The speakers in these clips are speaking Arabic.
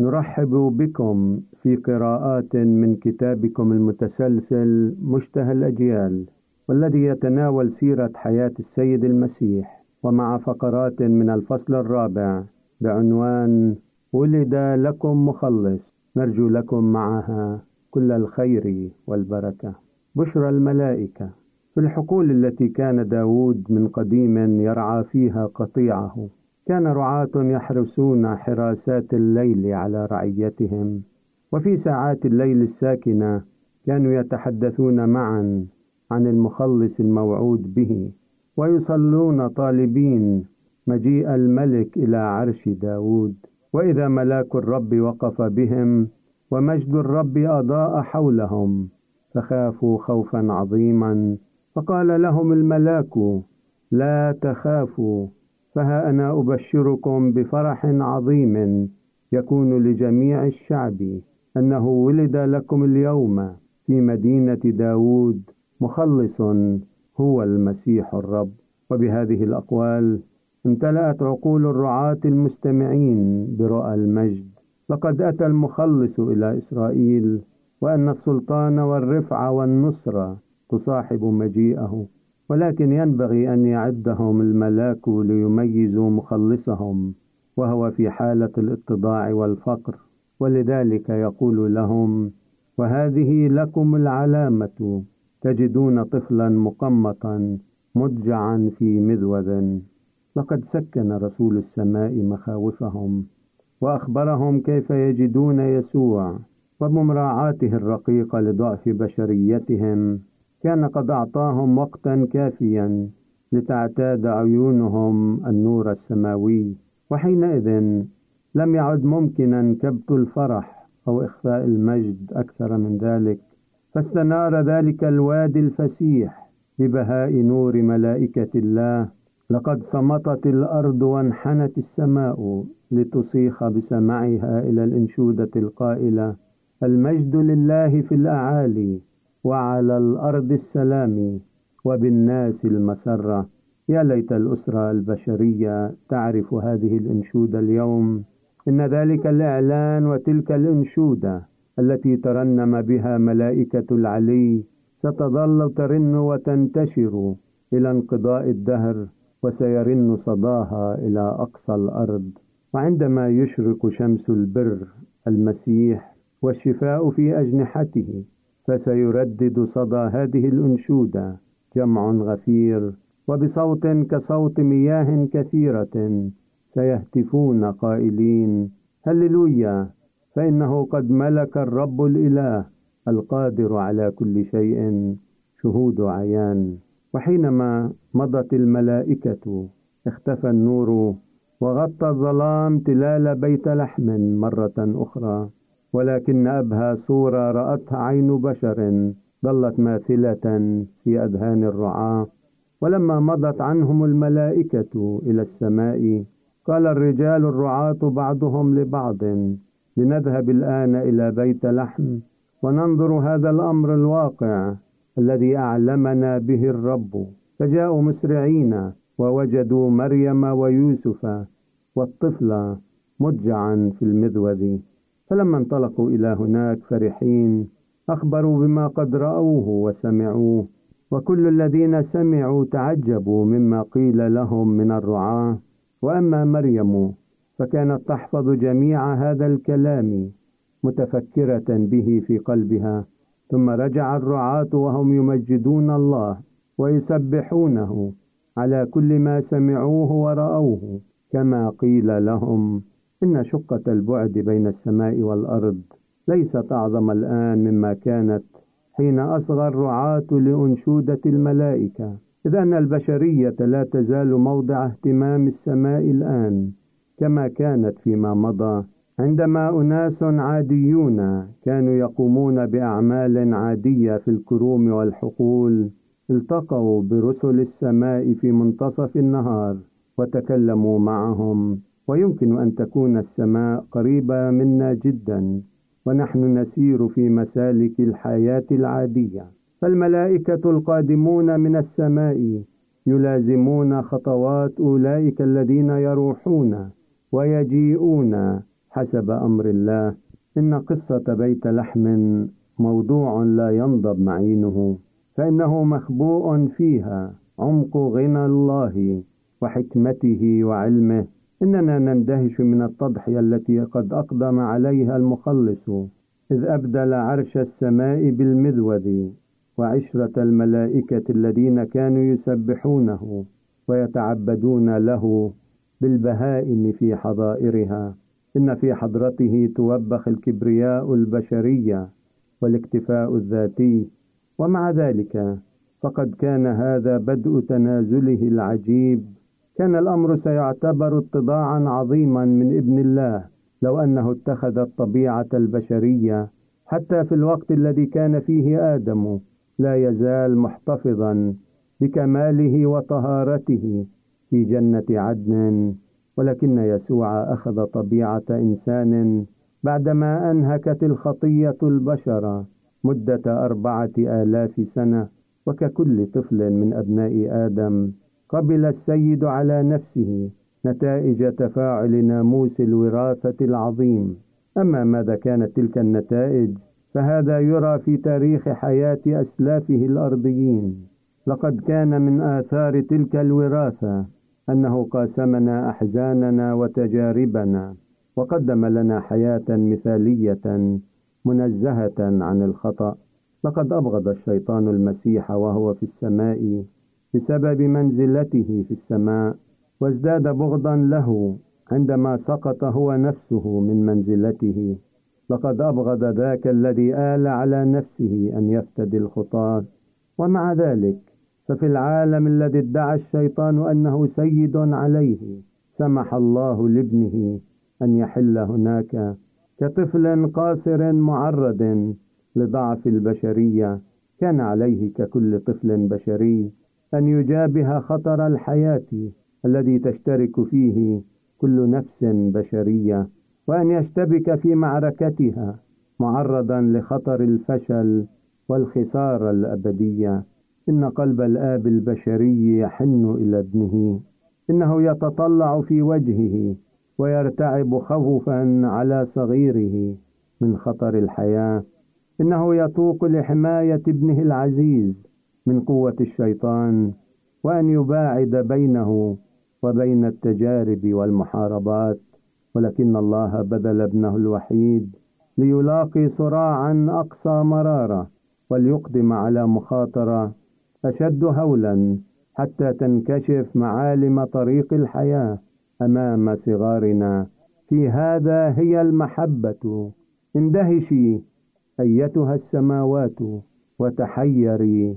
نرحب بكم في قراءات من كتابكم المتسلسل مشتهى الأجيال والذي يتناول سيرة حياة السيد المسيح ومع فقرات من الفصل الرابع بعنوان ولد لكم مخلص نرجو لكم معها كل الخير والبركة بشرى الملائكة في الحقول التي كان داود من قديم يرعى فيها قطيعه. كان رعاة يحرسون حراسات الليل على رعيتهم وفي ساعات الليل الساكنة كانوا يتحدثون معا عن المخلص الموعود به ويصلون طالبين مجيء الملك إلى عرش داود. وإذا ملاك الرب وقف بهم ومجد الرب أضاء حولهم فخافوا خوفا عظيما فقال لهم الملاك لا تخافوا فها أنا أبشركم بفرح عظيم يكون لجميع الشعب أنه ولد لكم اليوم في مدينة داود مخلص هو المسيح الرب وبهذه الأقوال امتلأت عقول الرعاة المستمعين برؤى المجد لقد أتى المخلص إلى إسرائيل وأن السلطان والرفعة والنصرة تصاحب مجيئه ولكن ينبغي أن يعدهم الملاك ليميزوا مخلصهم وهو في حالة الاتضاع والفقر ولذلك يقول لهم وهذه لكم العلامة تجدون طفلا مقمطا مضجعا في مذوذ. لقد سكن رسول السماء مخاوفهم وأخبرهم كيف يجدون يسوع وبمراعاته الرقيقة لضعف بشريتهم. كان قد أعطاهم وقتا كافيا لتعتاد عيونهم النور السماوي وحينئذ لم يعد ممكنا كبت الفرح أو إخفاء المجد أكثر من ذلك فاستنار ذلك الوادي الفسيح ببهاء نور ملائكة الله لقد صمتت الأرض وانحنت السماء لتصيخ بسمعها إلى الإنشودة القائلة المجد لله في الأعالي وعلى الأرض السلام وبالناس المسرة. يا ليت الأسرة البشرية تعرف هذه الإنشودة اليوم. إن ذلك الإعلان وتلك الإنشودة التي ترنم بها ملائكة العلي ستظل ترن وتنتشر إلى انقضاء الدهر وسيرن صداها إلى أقصى الأرض. وعندما يشرق شمس البر المسيح والشفاء في أجنحته فسيردد صدى هذه الأنشودة جمع غفير وبصوت كصوت مياه كثيرة سيهتفون قائلين هللويا! فإنه قد ملك الرب الإله القادر على كل شيء. شهود عيان. وحينما مضت الملائكة اختفى النور وغطى الظلام تلال بيت لحم مرة أخرى. ولكن أبهى صورة رأتها عين بشر ظلت ماثلة في أذهان الرعاة. ولما مضت عنهم الملائكة إلى السماء قال الرجال الرعاة بعضهم لبعض لنذهب الآن إلى بيت لحم وننظر هذا الأمر الواقع الذي أعلمنا به الرب. فجاءوا مسرعين ووجدوا مريم ويوسف والطفل مضجعا في المذود. فلما انطلقوا إلى هناك فرحين أخبروا بما قد رأوه وسمعوه وكل الذين سمعوا تعجبوا مما قيل لهم من الرعاة. وأما مريم فكانت تحفظ جميع هذا الكلام متفكرة به في قلبها ثم رجع الرعاة وهم يمجدون الله ويسبحونه على كل ما سمعوه ورأوه كما قيل لهم. إن شقة البعد بين السماء والأرض ليست أعظم الآن مما كانت حين أصغى الرعاة لأنشودة الملائكة. إذ أن البشرية لا تزال موضع اهتمام السماء الآن كما كانت فيما مضى عندما أناس عاديون كانوا يقومون بأعمال عادية في الكروم والحقول التقوا برسل السماء في منتصف النهار وتكلموا معهم. ويمكن أن تكون السماء قريبة منا جدا ونحن نسير في مسالك الحياة العادية. فالملائكة القادمون من السماء يلازمون خطوات أولئك الذين يروحون ويجيئون حسب أمر الله. إن قصة بيت لحم موضوع لا ينضب معينه فإنه مخبوء فيها عمق غنى الله وحكمته وعلمه. إننا نندهش من التضحية التي قد أقدم عليها المخلص إذ أبدل عرش السماء بالمذود وعشرة الملائكة الذين كانوا يسبحونه ويتعبدون له بالبهائم في حظائرها إن في حضرته توبخ الكبرياء البشرية والاكتفاء الذاتي. ومع ذلك فقد كان هذا بدء تنازله العجيب كان الأمر سيعتبر اتضاعا عظيما من ابن الله لو أنه اتخذ الطبيعة البشرية حتى في الوقت الذي كان فيه آدم لا يزال محتفظا بكماله وطهارته في جنة عدن ولكن يسوع أخذ طبيعة إنسان بعدما أنهكت الخطية البشر مدة أربعة آلاف سنة وككل طفل من أبناء آدم. قبل السيد على نفسه نتائج تفاعل ناموس الوراثة العظيم. أما ماذا كانت تلك النتائج فهذا يرى في تاريخ حياة أسلافه الأرضيين. لقد كان من آثار تلك الوراثة أنه قاسمنا أحزاننا وتجاربنا وقدم لنا حياة مثالية منزهة عن الخطأ. لقد أبغض الشيطان المسيح وهو في السماء بسبب منزلته في السماء وازداد بغضا له عندما سقط هو نفسه من منزلته. لقد أبغض ذاك الذي آل على نفسه أن يفتدي الخطاة. ومع ذلك ففي العالم الذي ادعى الشيطان أنه سيد عليه سمح الله لابنه أن يحل هناك كطفل قاصر معرض لضعف البشرية. كان عليه ككل طفل بشري. أن يجابه خطر الحياة الذي تشترك فيه كل نفس بشرية وأن يشتبك في معركتها معرضا لخطر الفشل والخسارة الأبدية. إن قلب الآب البشري يحن إلى ابنه. إنه يتطلع في وجهه ويرتعب خوفا على صغيره من خطر الحياة. إنه يتوق لحماية ابنه العزيز من قوة الشيطان وأن يباعد بينه وبين التجارب والمحاربات ولكن الله بذل ابنه الوحيد ليلاقي صراعا أقصى مرارة وليقدم على مخاطرة أشد هولا حتى تنكشف معالم طريق الحياة أمام صغارنا. في هذا هي المحبة. اندهشي أيتها السماوات وتحيري.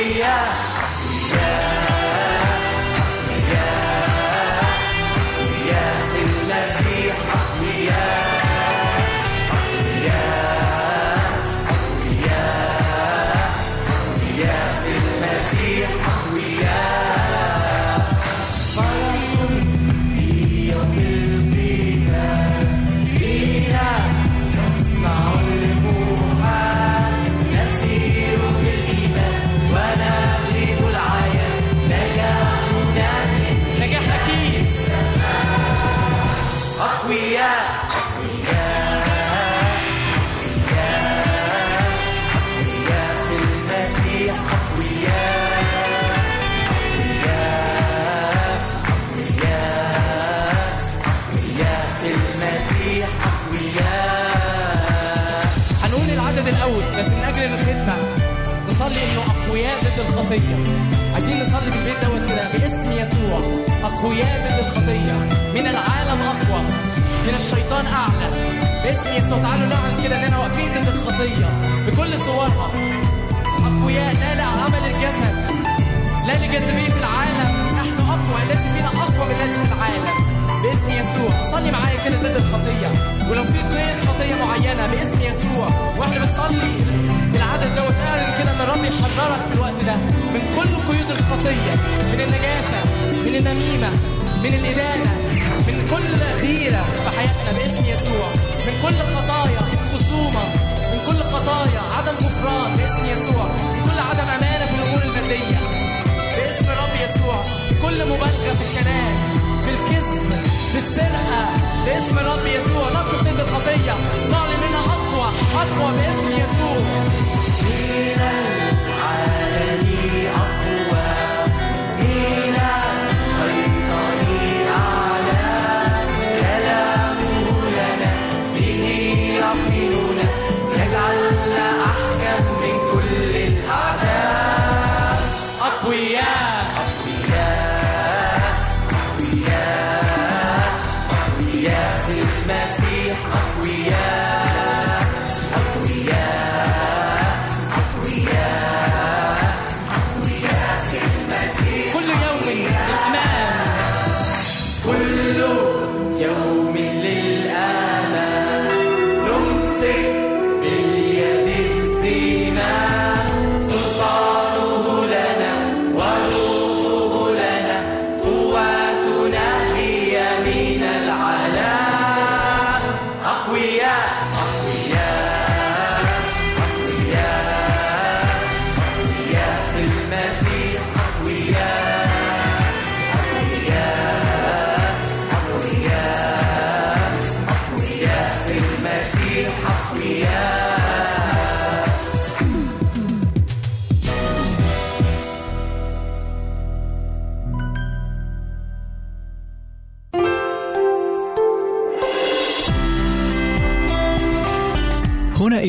الخطية من الشيطان أعلى. باسم يسوع تعالوا نعمل كده إننا واقفين ضد الخطية بكل صورها. أقوياء لا لعمل الجسد لا لجاذبية العالم. نحن أقوى الذي فينا أقوى من الذي في العالم. باسم يسوع صلي معايا كده ضد الخطية. ولو في قيد خطية معينة باسم يسوع وإحنا بنصلي العدد دوت اعلن كده إن الرب يحررك في الوقت ده. من كل قيود الخطية من النجاسة من النميمة من الإدانة من كل غيرة في حياتنا باسم يسوع. من كل خطايا خصومة. من كل خطايا عدم غفران باسم يسوع. من كل عدم أمانة في الأمور المادية باسم الرب يسوع. كل مبالغة في الكلام في الكذب في السرقة باسم الرب يسوع. نقف ضد الخطية. نعلن منها أقوى أقوى باسم يسوع.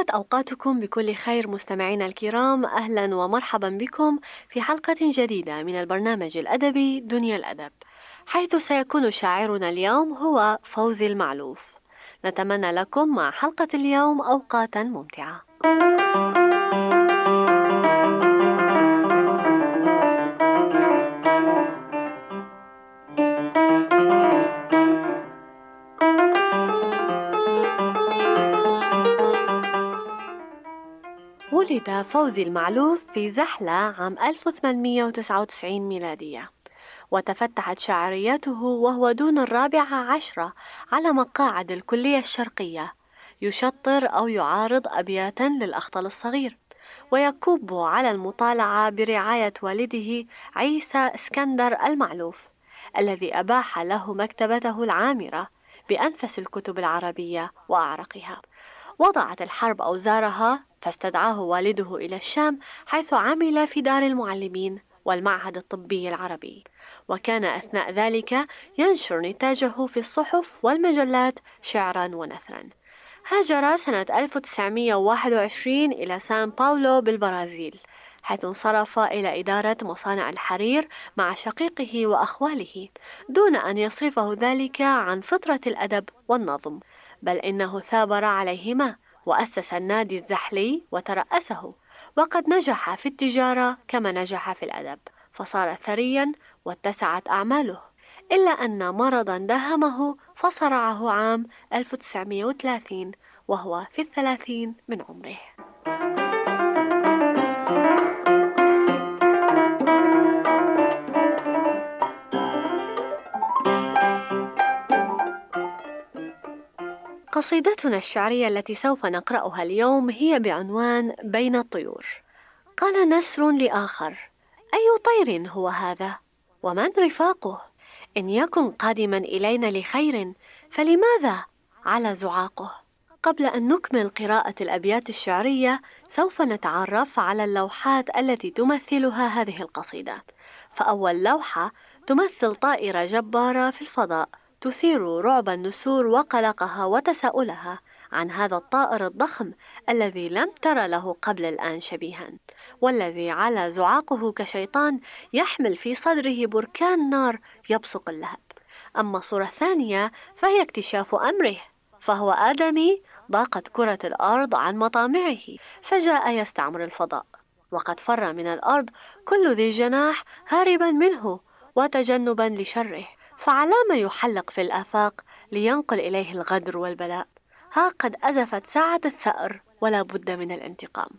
طابت أوقاتكم بكل خير مستمعينا الكرام أهلا ومرحبا بكم في حلقة جديدة من البرنامج الأدبي دنيا الأدب. حيث سيكون شاعرنا اليوم هو فوزي المعلوف. نتمنى لكم مع حلقة اليوم أوقاتا ممتعة. ولد فوزي المعلوف في زحلة عام 1899 ميلادية. وتفتحت شعريته وهو دون الرابعة عشرة على مقاعد الكلية الشرقية. يشطر أو يعارض أبياتا للأخطل الصغير. ويكب على المطالعة برعاية والده عيسى اسكندر المعلوف الذي أباح له مكتبته العامرة بأنفس الكتب العربية وأعرقها. وضعت الحرب أوزارها فاستدعاه والده إلى الشام حيث عمل في دار المعلمين والمعهد الطبي العربي. وكان أثناء ذلك ينشر نتاجه في الصحف والمجلات شعرا ونثرا. هاجر سنة 1921 إلى سان باولو بالبرازيل حيث انصرف إلى إدارة مصانع الحرير مع شقيقه وأخواله دون أن يصرفه ذلك عن فطرة الأدب والنظم بل إنه ثابر عليهما. وأسس النادي الزحلي وترأسه. وقد نجح في التجارة كما نجح في الأدب فصار ثريا واتسعت أعماله. إلا أن مرضا داهمه فصرعه عام 1930 وهو في الثلاثين من عمره. قصيدتنا الشعرية التي سوف نقرأها اليوم هي بعنوان بين الطيور قال نسر لآخر أي طير هو هذا؟ ومن رفاقه؟ إن يكن قادما إلينا لخير فلماذا على زعاقه؟ قبل أن نكمل قراءة الأبيات الشعرية سوف نتعرف على اللوحات التي تمثلها هذه القصيدة فأول لوحة تمثل طائرة جبارة في الفضاء تثير رعب النسور وقلقها وتساؤلها عن هذا الطائر الضخم الذي لم تر له قبل الآن شبيها والذي على زعاقه كشيطان يحمل في صدره بركان نار يبصق اللهب. أما الصورة الثانية فهي اكتشاف أمره فهو آدمي ضاقت كرة الأرض عن مطامعه فجاء يستعمر الفضاء. وقد فر من الأرض كل ذي جناح هاربا منه وتجنبا لشره. فعلام يحلق في الآفاق لينقل إليه الغدر والبلاء. ها قد أزفت ساعة الثأر ولا بد من الانتقام.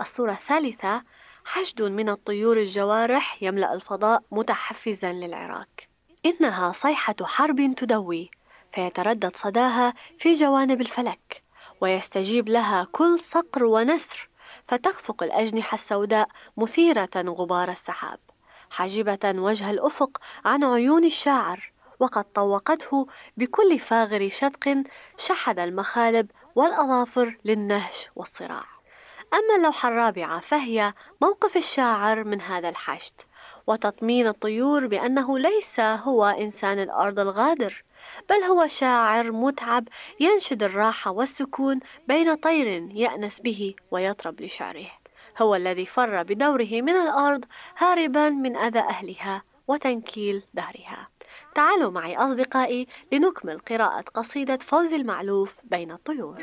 الصورة الثالثة حشد من الطيور الجوارح يملأ الفضاء متحفزا للعراك إنها صيحة حرب تدوي فيتردد صداها في جوانب الفلك ويستجيب لها كل صقر ونسر فتخفق الأجنحة السوداء مثيرة غبار السحاب. حاجبة وجه الأفق عن عيون الشاعر وقد طوقته بكل فاغر شدق شحذ المخالب والأظافر للنهش والصراع. أما اللوحة الرابعة فهي موقف الشاعر من هذا الحشد وتطمين الطيور بأنه ليس هو إنسان الأرض الغادر بل هو شاعر متعب ينشد الراحة والسكون بين طير يأنس به ويطرب لشعره. هو الذي فر بدوره من الأرض هاربا من أذى أهلها وتنكيل دهرها. تعالوا معي أصدقائي لنكمل قراءة قصيدة فوز المعلوف بين الطيور.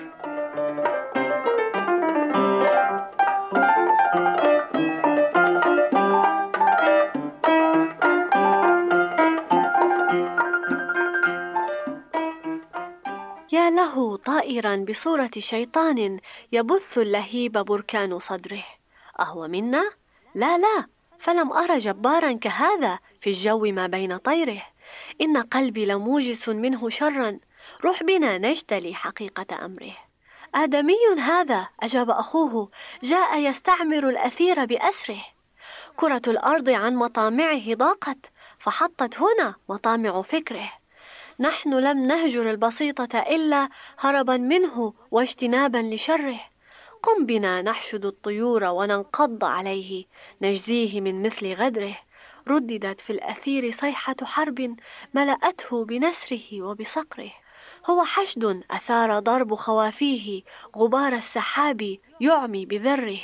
يا له طائرا بصورة شيطان يبث اللهيب بركان صدره. أهو منا؟ لا لا فلم أر جبارا كهذا في الجو ما بين طيره. إن قلبي لموجس منه شرا. روح بنا نجتلي حقيقة أمره. آدمي هذا أجاب أخوه. جاء يستعمر الأثير بأسره. كرة الأرض عن مطامعه ضاقت فحطت هنا مطامع فكره. نحن لم نهجر البسيطة إلا هربا منه واجتنابا لشره. قم بنا نحشد الطيور وننقض عليه. نجزيه من مثل غدره. رددت في الأثير صيحة حرب ملأته بنسره وبصقره. هو حشد أثار ضرب خوافيه. غبار السحاب يعمي بذره.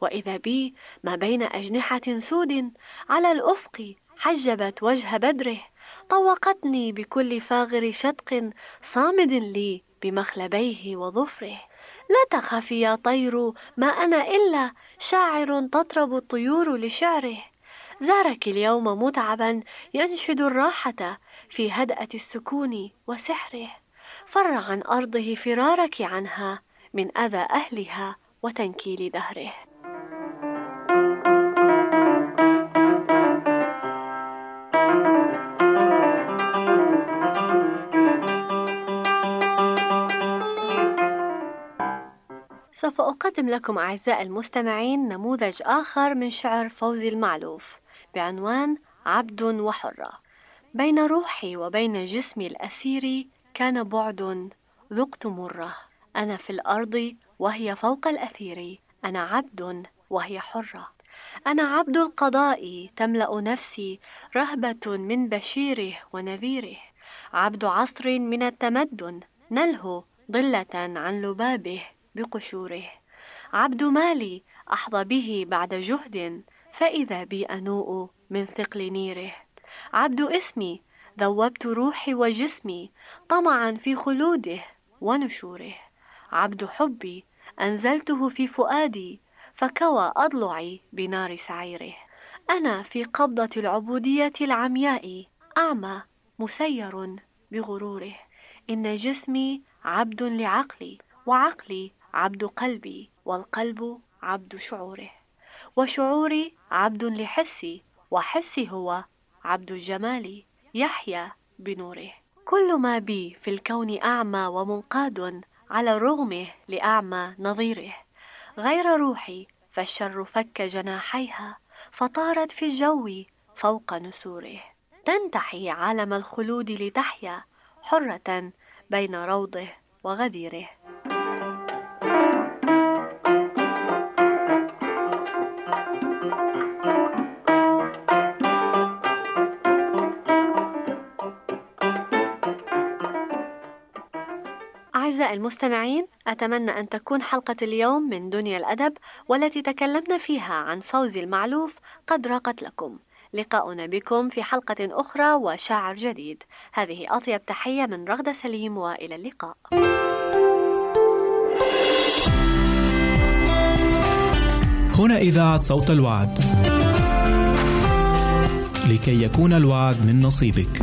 وإذا بي ما بين أجنحة سود على الأفق حجبت وجه بدره. طوقتني بكل فاغر شدق صامد لي بمخلبيه وظفره. لا تخافي يا طير ما أنا إلا شاعر تطرب الطيور لشعره. زارك اليوم متعبا ينشد الراحة في هدأة السكون وسحره. فر عن أرضه فرارك عنها من أذى أهلها وتنكيل دهره. سوف أقدم لكم أعزائي المستمعين نموذج آخر من شعر فوزي المعلوف بعنوان عبد وحرة. بين روحي وبين جسمي الأسير كان بعد ذقت مرة. أنا في الأرض وهي فوق الأثير أنا عبد وهي حرة. أنا عبد القضاء تملأ نفسي رهبة من بشيره ونذيره. عبد عصر من التمدن نلهو ضلة عن لبابه. بقشوره. عبد مالي أحظى به بعد جهد فإذا بي أنوء من ثقل نيره. عبد اسمي ذوبت روحي وجسمي طمعا في خلوده ونشوره. عبد حبي أنزلته في فؤادي فكوى أضلعي بنار سعيره. أنا في قبضة العبودية العمياء أعمى مسير بغروره. إن جسمي عبد لعقلي وعقلي عبد قلبي والقلب عبد شعوره وشعوري عبد لحسي وحسي هو عبد الجمال يحيا بنوره كل ما بي في الكون أعمى ومنقاد على الرغم لأعمى نظيره. غير روحي فالشر فك جناحيها فطارت في الجو فوق نسوره. تنتحي عالم الخلود لتحيا حرة بين روضه وغديره. أعزائي المستمعين أتمنى أن تكون حلقة اليوم من دنيا الأدب والتي تكلمنا فيها عن فوزي المعلوف قد راقت لكم. لقاؤنا بكم في حلقة أخرى وشاعر جديد. هذه أطيب تحية من رغدة سليم وإلى اللقاء. هنا إذاعة صوت الوعد. لكي يكون الوعد من نصيبك.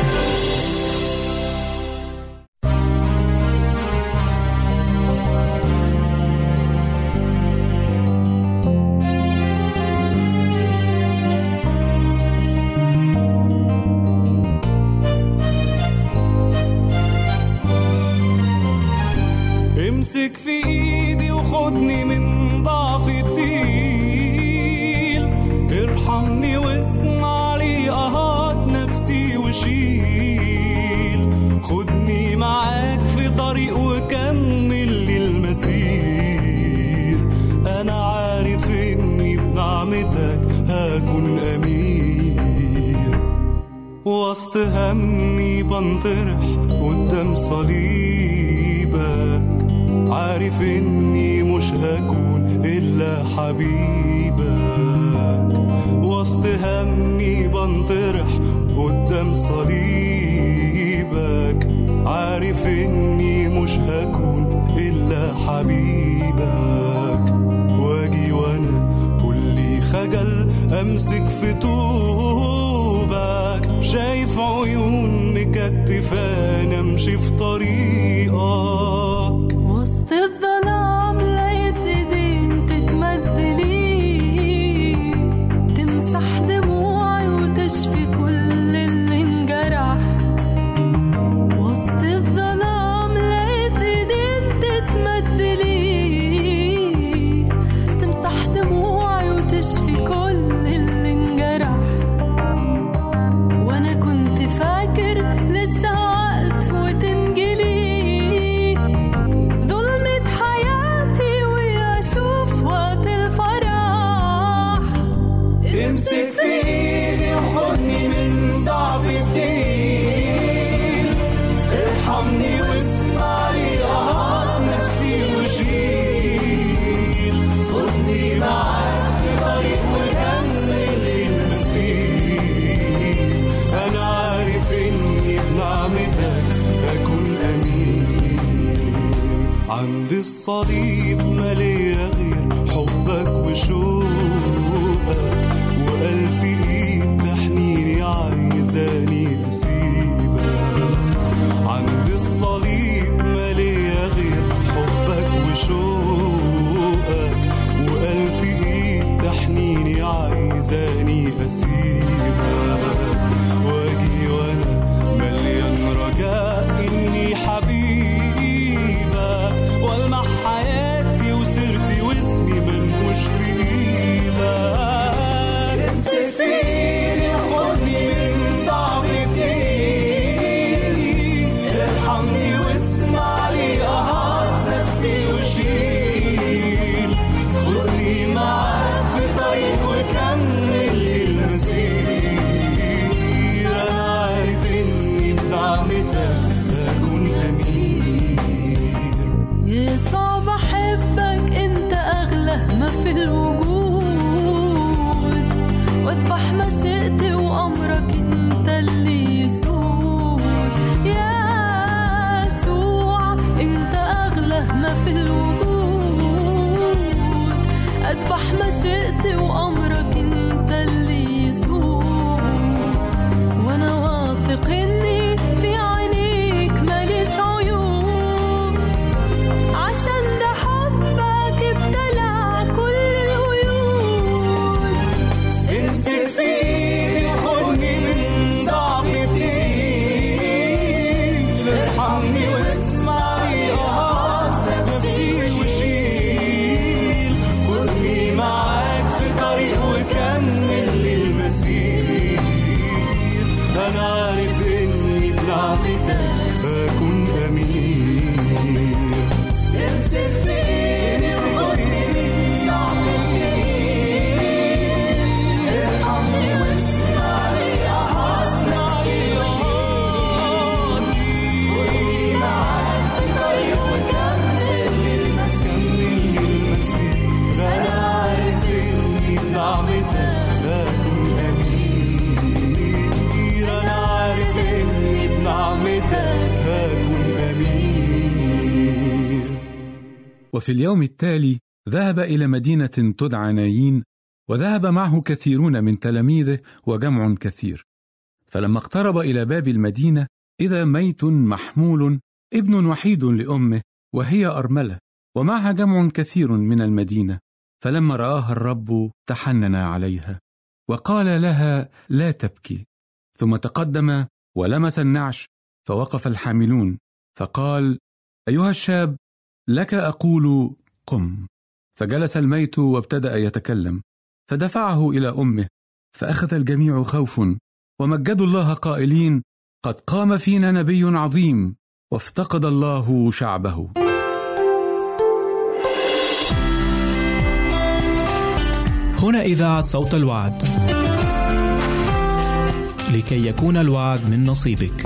حبيبك. واجي وأنا كل خجل امسك في طوبك. شايف عيون مكتفانا امشي في طريقك. الصليب غير حبك وشوقك عايزاني أسيبك. عند الصليب ما غير حبك وشوقك وقلبي إيد تحنيني عايزاني أسيبك. وفي اليوم التالي ذهب إلى مدينة تدعى نايين وذهب معه كثيرون من تلاميذه وجمع كثير. فلما اقترب إلى باب المدينة إذا ميت محمول ابن وحيد لأمه وهي أرملة ومعها جمع كثير من المدينة. فلما رآها الرب تحنن عليها وقال لها لا تبكي. ثم تقدم ولمس النعش. فوقف الحاملون فقال أيها الشاب لك أقول قم. فجلس الميت وابتدأ يتكلم. فدفعه إلى أمه فأخذ الجميع خوف ومجدوا الله قائلين قد قام فينا نبي عظيم وافتقد الله شعبه. هنا إذاعة صوت الوعد. لكي يكون الوعد من نصيبك.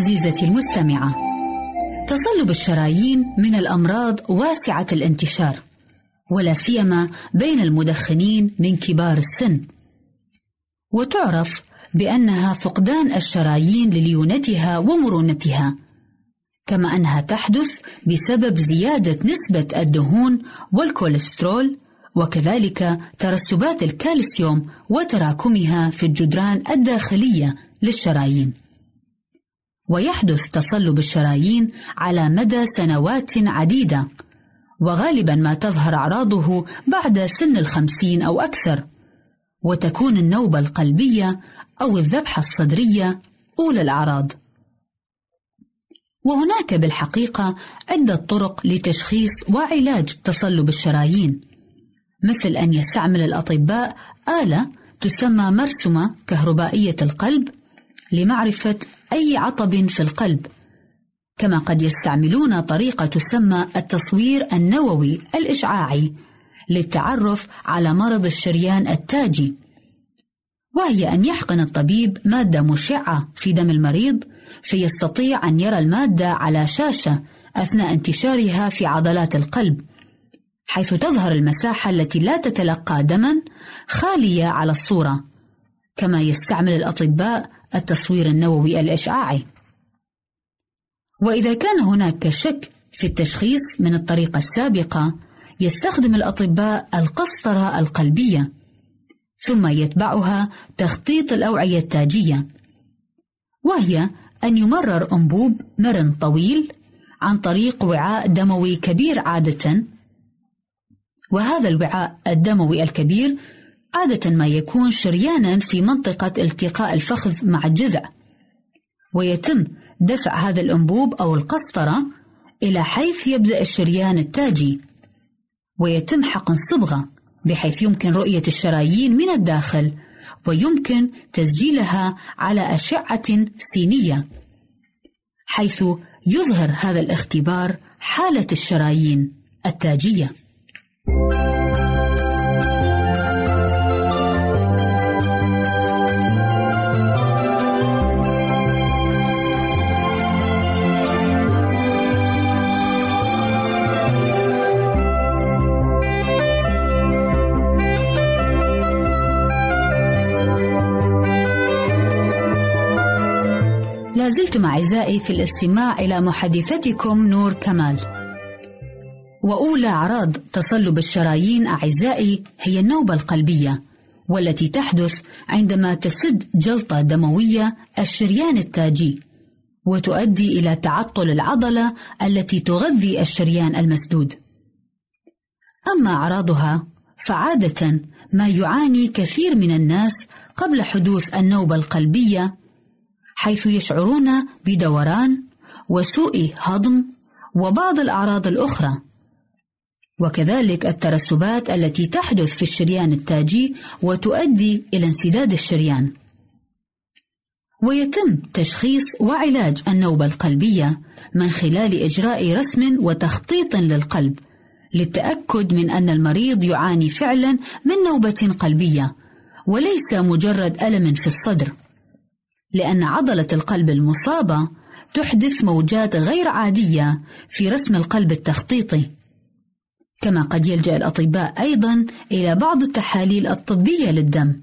عزيزتي المستمعة تصلب الشرايين من الأمراض واسعة الانتشار ولا سيما بين المدخنين من كبار السن. وتعرف بأنها فقدان الشرايين لليونتها ومرونتها كما أنها تحدث بسبب زيادة نسبة الدهون والكوليسترول وكذلك ترسبات الكالسيوم وتراكمها في الجدران الداخلية للشرايين. ويحدث تصلب الشرايين على مدى سنوات عديدة. وغالبا ما تظهر أعراضه بعد سن الخمسين أو أكثر. وتكون النوبة القلبية أو الذبحة الصدرية أولى الأعراض. وهناك بالحقيقة عدة طرق لتشخيص وعلاج تصلب الشرايين. مثل أن يستعمل الأطباء آلة تسمى مرسمة كهربائية القلب لمعرفة أي عطب في القلب. كما قد يستعملون طريقة تسمى التصوير النووي الإشعاعي للتعرف على مرض الشريان التاجي وهي أن يحقن الطبيب مادة مشعة في دم المريض فيستطيع أن يرى المادة على شاشة أثناء انتشارها في عضلات القلب حيث تظهر المساحة التي لا تتلقى دما خالية على الصورة. كما يستعمل الأطباء التصوير النووي الإشعاعي. وإذا كان هناك شك في التشخيص من الطريقة السابقة، يستخدم الأطباء القسطرة القلبية، ثم يتبعها تخطيط الأوعية التاجية، وهي أن يمرر أنبوب مرن طويل عن طريق وعاء دموي كبير عادة، وهذا الوعاء الدموي الكبير عادة ما يكون شريانا في منطقة التقاء الفخذ مع الجذع ويتم دفع هذا الأنبوب أو القسطرة إلى حيث يبدأ الشريان التاجي ويتم حقن صبغة بحيث يمكن رؤية الشرايين من الداخل ويمكن تسجيلها على أشعة سينية حيث يظهر هذا الاختبار حالة الشرايين التاجية. زلتم أعزائي في الاستماع إلى محادثتكم نور كمال. وأولى أعراض تصلب الشرايين أعزائي هي النوبة القلبية والتي تحدث عندما تسد جلطة دموية الشريان التاجي وتؤدي إلى تعطل العضلة التي تغذي الشريان المسدود. أما أعراضها فعادة ما يعاني كثير من الناس قبل حدوث النوبة القلبية حيث يشعرون بدوران وسوء هضم وبعض الأعراض الأخرى. وكذلك الترسبات التي تحدث في الشريان التاجي وتؤدي إلى انسداد الشريان. ويتم تشخيص وعلاج النوبة القلبية من خلال إجراء رسم وتخطيط للقلب للتأكد من أن المريض يعاني فعلا من نوبة قلبية وليس مجرد ألم في الصدر. لأن عضلة القلب المصابة تحدث موجات غير عادية في رسم القلب التخطيطي. كما قد يلجأ الأطباء أيضا إلى بعض التحاليل الطبية للدم.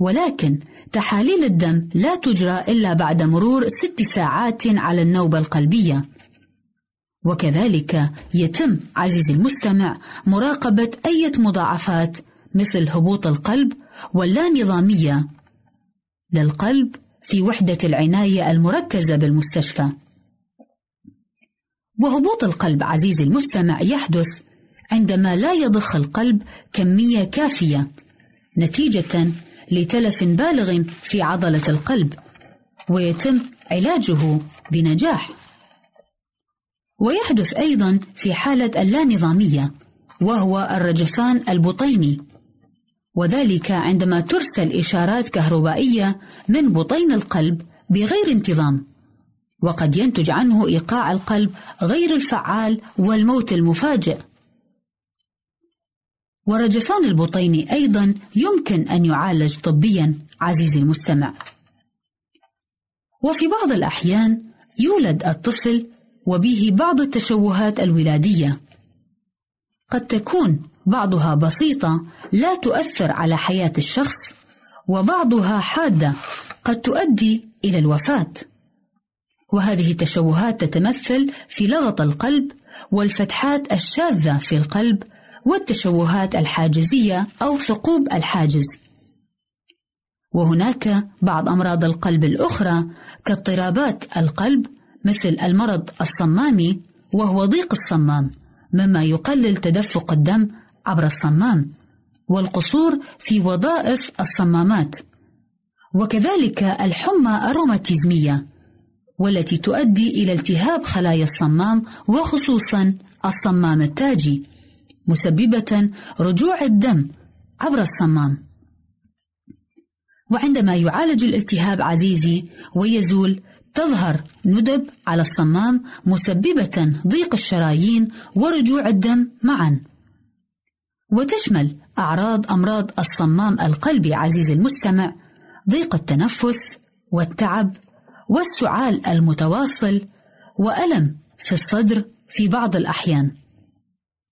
ولكن تحاليل الدم لا تجرى إلا بعد مرور ست ساعات على النوبة القلبية. وكذلك يتم عزيزي المستمع مراقبة أي مضاعفات مثل هبوط القلب واللانظامية للقلب في وحدة العناية المركزة بالمستشفى. وهبوط القلب عزيزي المستمع يحدث عندما لا يضخ القلب كمية كافية نتيجة لتلف بالغ في عضلة القلب ويتم علاجه بنجاح. ويحدث أيضا في حالة اللانظامية وهو الرجفان البطيني وذلك عندما ترسل إشارات كهربائية من بطين القلب بغير انتظام. وقد ينتج عنه إيقاع القلب غير الفعال والموت المفاجئ. ورجفان البطين أيضا يمكن أن يعالج طبيا عزيزي المستمع. وفي بعض الأحيان يولد الطفل وبه بعض التشوهات الولادية. قد تكون بعضها بسيطة لا تؤثر على حياة الشخص وبعضها حادة قد تؤدي إلى الوفاة. وهذه التشوهات تتمثل في لغط القلب والفتحات الشاذة في القلب والتشوهات الحاجزية أو ثقوب الحاجز. وهناك بعض أمراض القلب الأخرى كاضطرابات القلب مثل المرض الصمامي وهو ضيق الصمام مما يقلل تدفق الدم عبر الصمام والقصور في وظائف الصمامات. وكذلك الحمى الروماتيزمية والتي تؤدي إلى التهاب خلايا الصمام وخصوصا الصمام التاجي مسببة رجوع الدم عبر الصمام. وعندما يعالج الالتهاب عزيزي ويزول تظهر ندب على الصمام مسببة ضيق الشرايين ورجوع الدم معا. وتشمل أعراض أمراض الصمام القلبي عزيزي المستمع ضيق التنفس والتعب والسعال المتواصل وألم في الصدر في بعض الأحيان.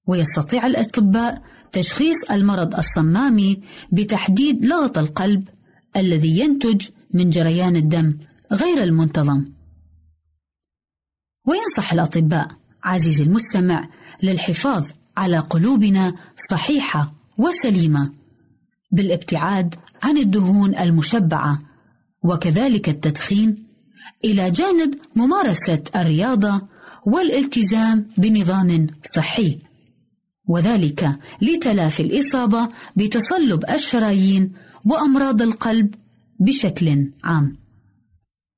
ويستطيع الأطباء تشخيص المرض الصمامي بتحديد لغط القلب الذي ينتج من جريان الدم غير المنتظم. وينصح الأطباء عزيزي المستمع للحفاظ على قلوبنا صحيحة وسليمة بالابتعاد عن الدهون المشبعة وكذلك التدخين إلى جانب ممارسة الرياضة والالتزام بنظام صحي وذلك لتلافي الإصابة بتصلب الشرايين وأمراض القلب بشكل عام.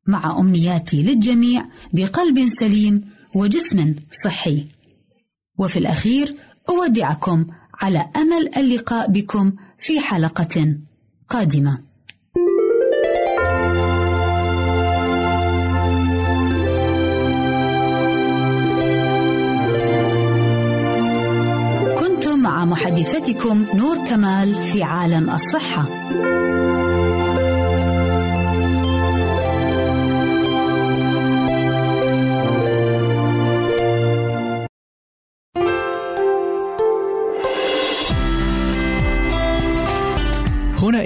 مع أمنياتي للجميع بقلب سليم وجسم صحي. وفي الأخير أودعكم على أمل اللقاء بكم في حلقة قادمة. كنتم مع محدثتكم نور كمال في عالم الصحة.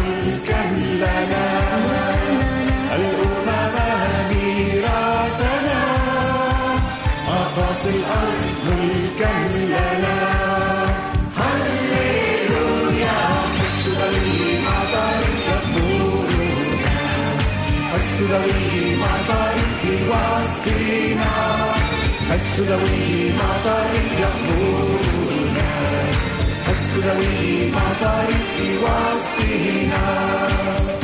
ملكا لنا الأمم ميراثنا أقاصي الأرض ملكا لنا هللويا حس ذوي مطر يغمرنا حس ذوي مطر في وسطنا حس ذوي مطر يغمرنا حس ذوي مطر وسطنا Argentina.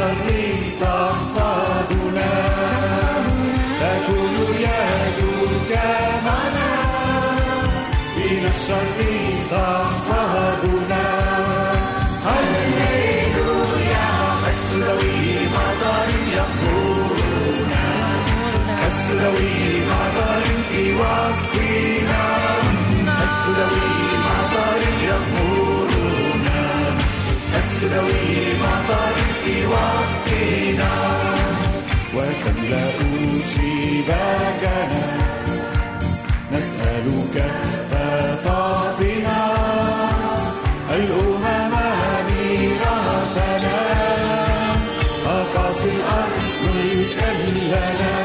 الشر تحفظنا تكون يدك معنا من الشر تحفظنا هللويا حس ذوي مطر يغمرنا حس ذوي مطر في وسطنا حس ذوي مطر يغمرنا حس ذوي مطر وسطنا وتملأ شباكنا نسألك فتعطنا الأمم ميراثنا أقاصي الأرض كلنا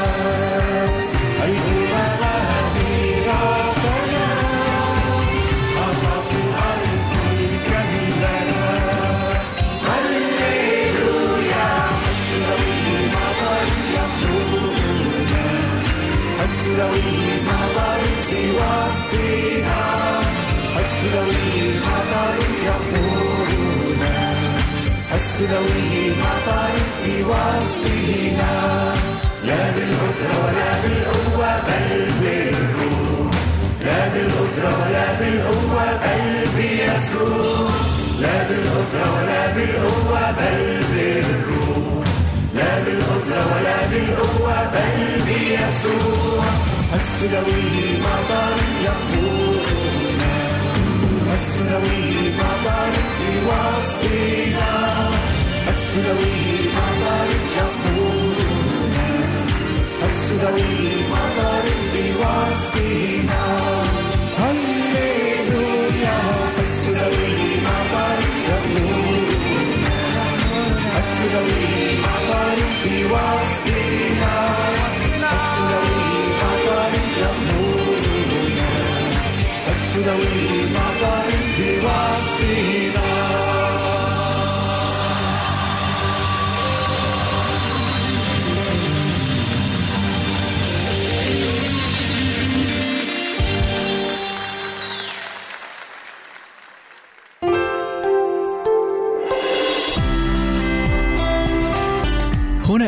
السلوي مطر في وسطنا لا بالقدرة ولا بالقوة بل بالروح لا بالقدرة ولا بالقوة بل بيسوع لا بالقدرة ولا بالقوة بل بالروح لا بالقدرة ولا بالقوة بل بيسوع السلوي مطر يقودنا السلوي مطر في وسطنا السلوي مطر يقودنا هللويا. السلوي مطر يقودنا وسطنا السلوي مطر يقودنا في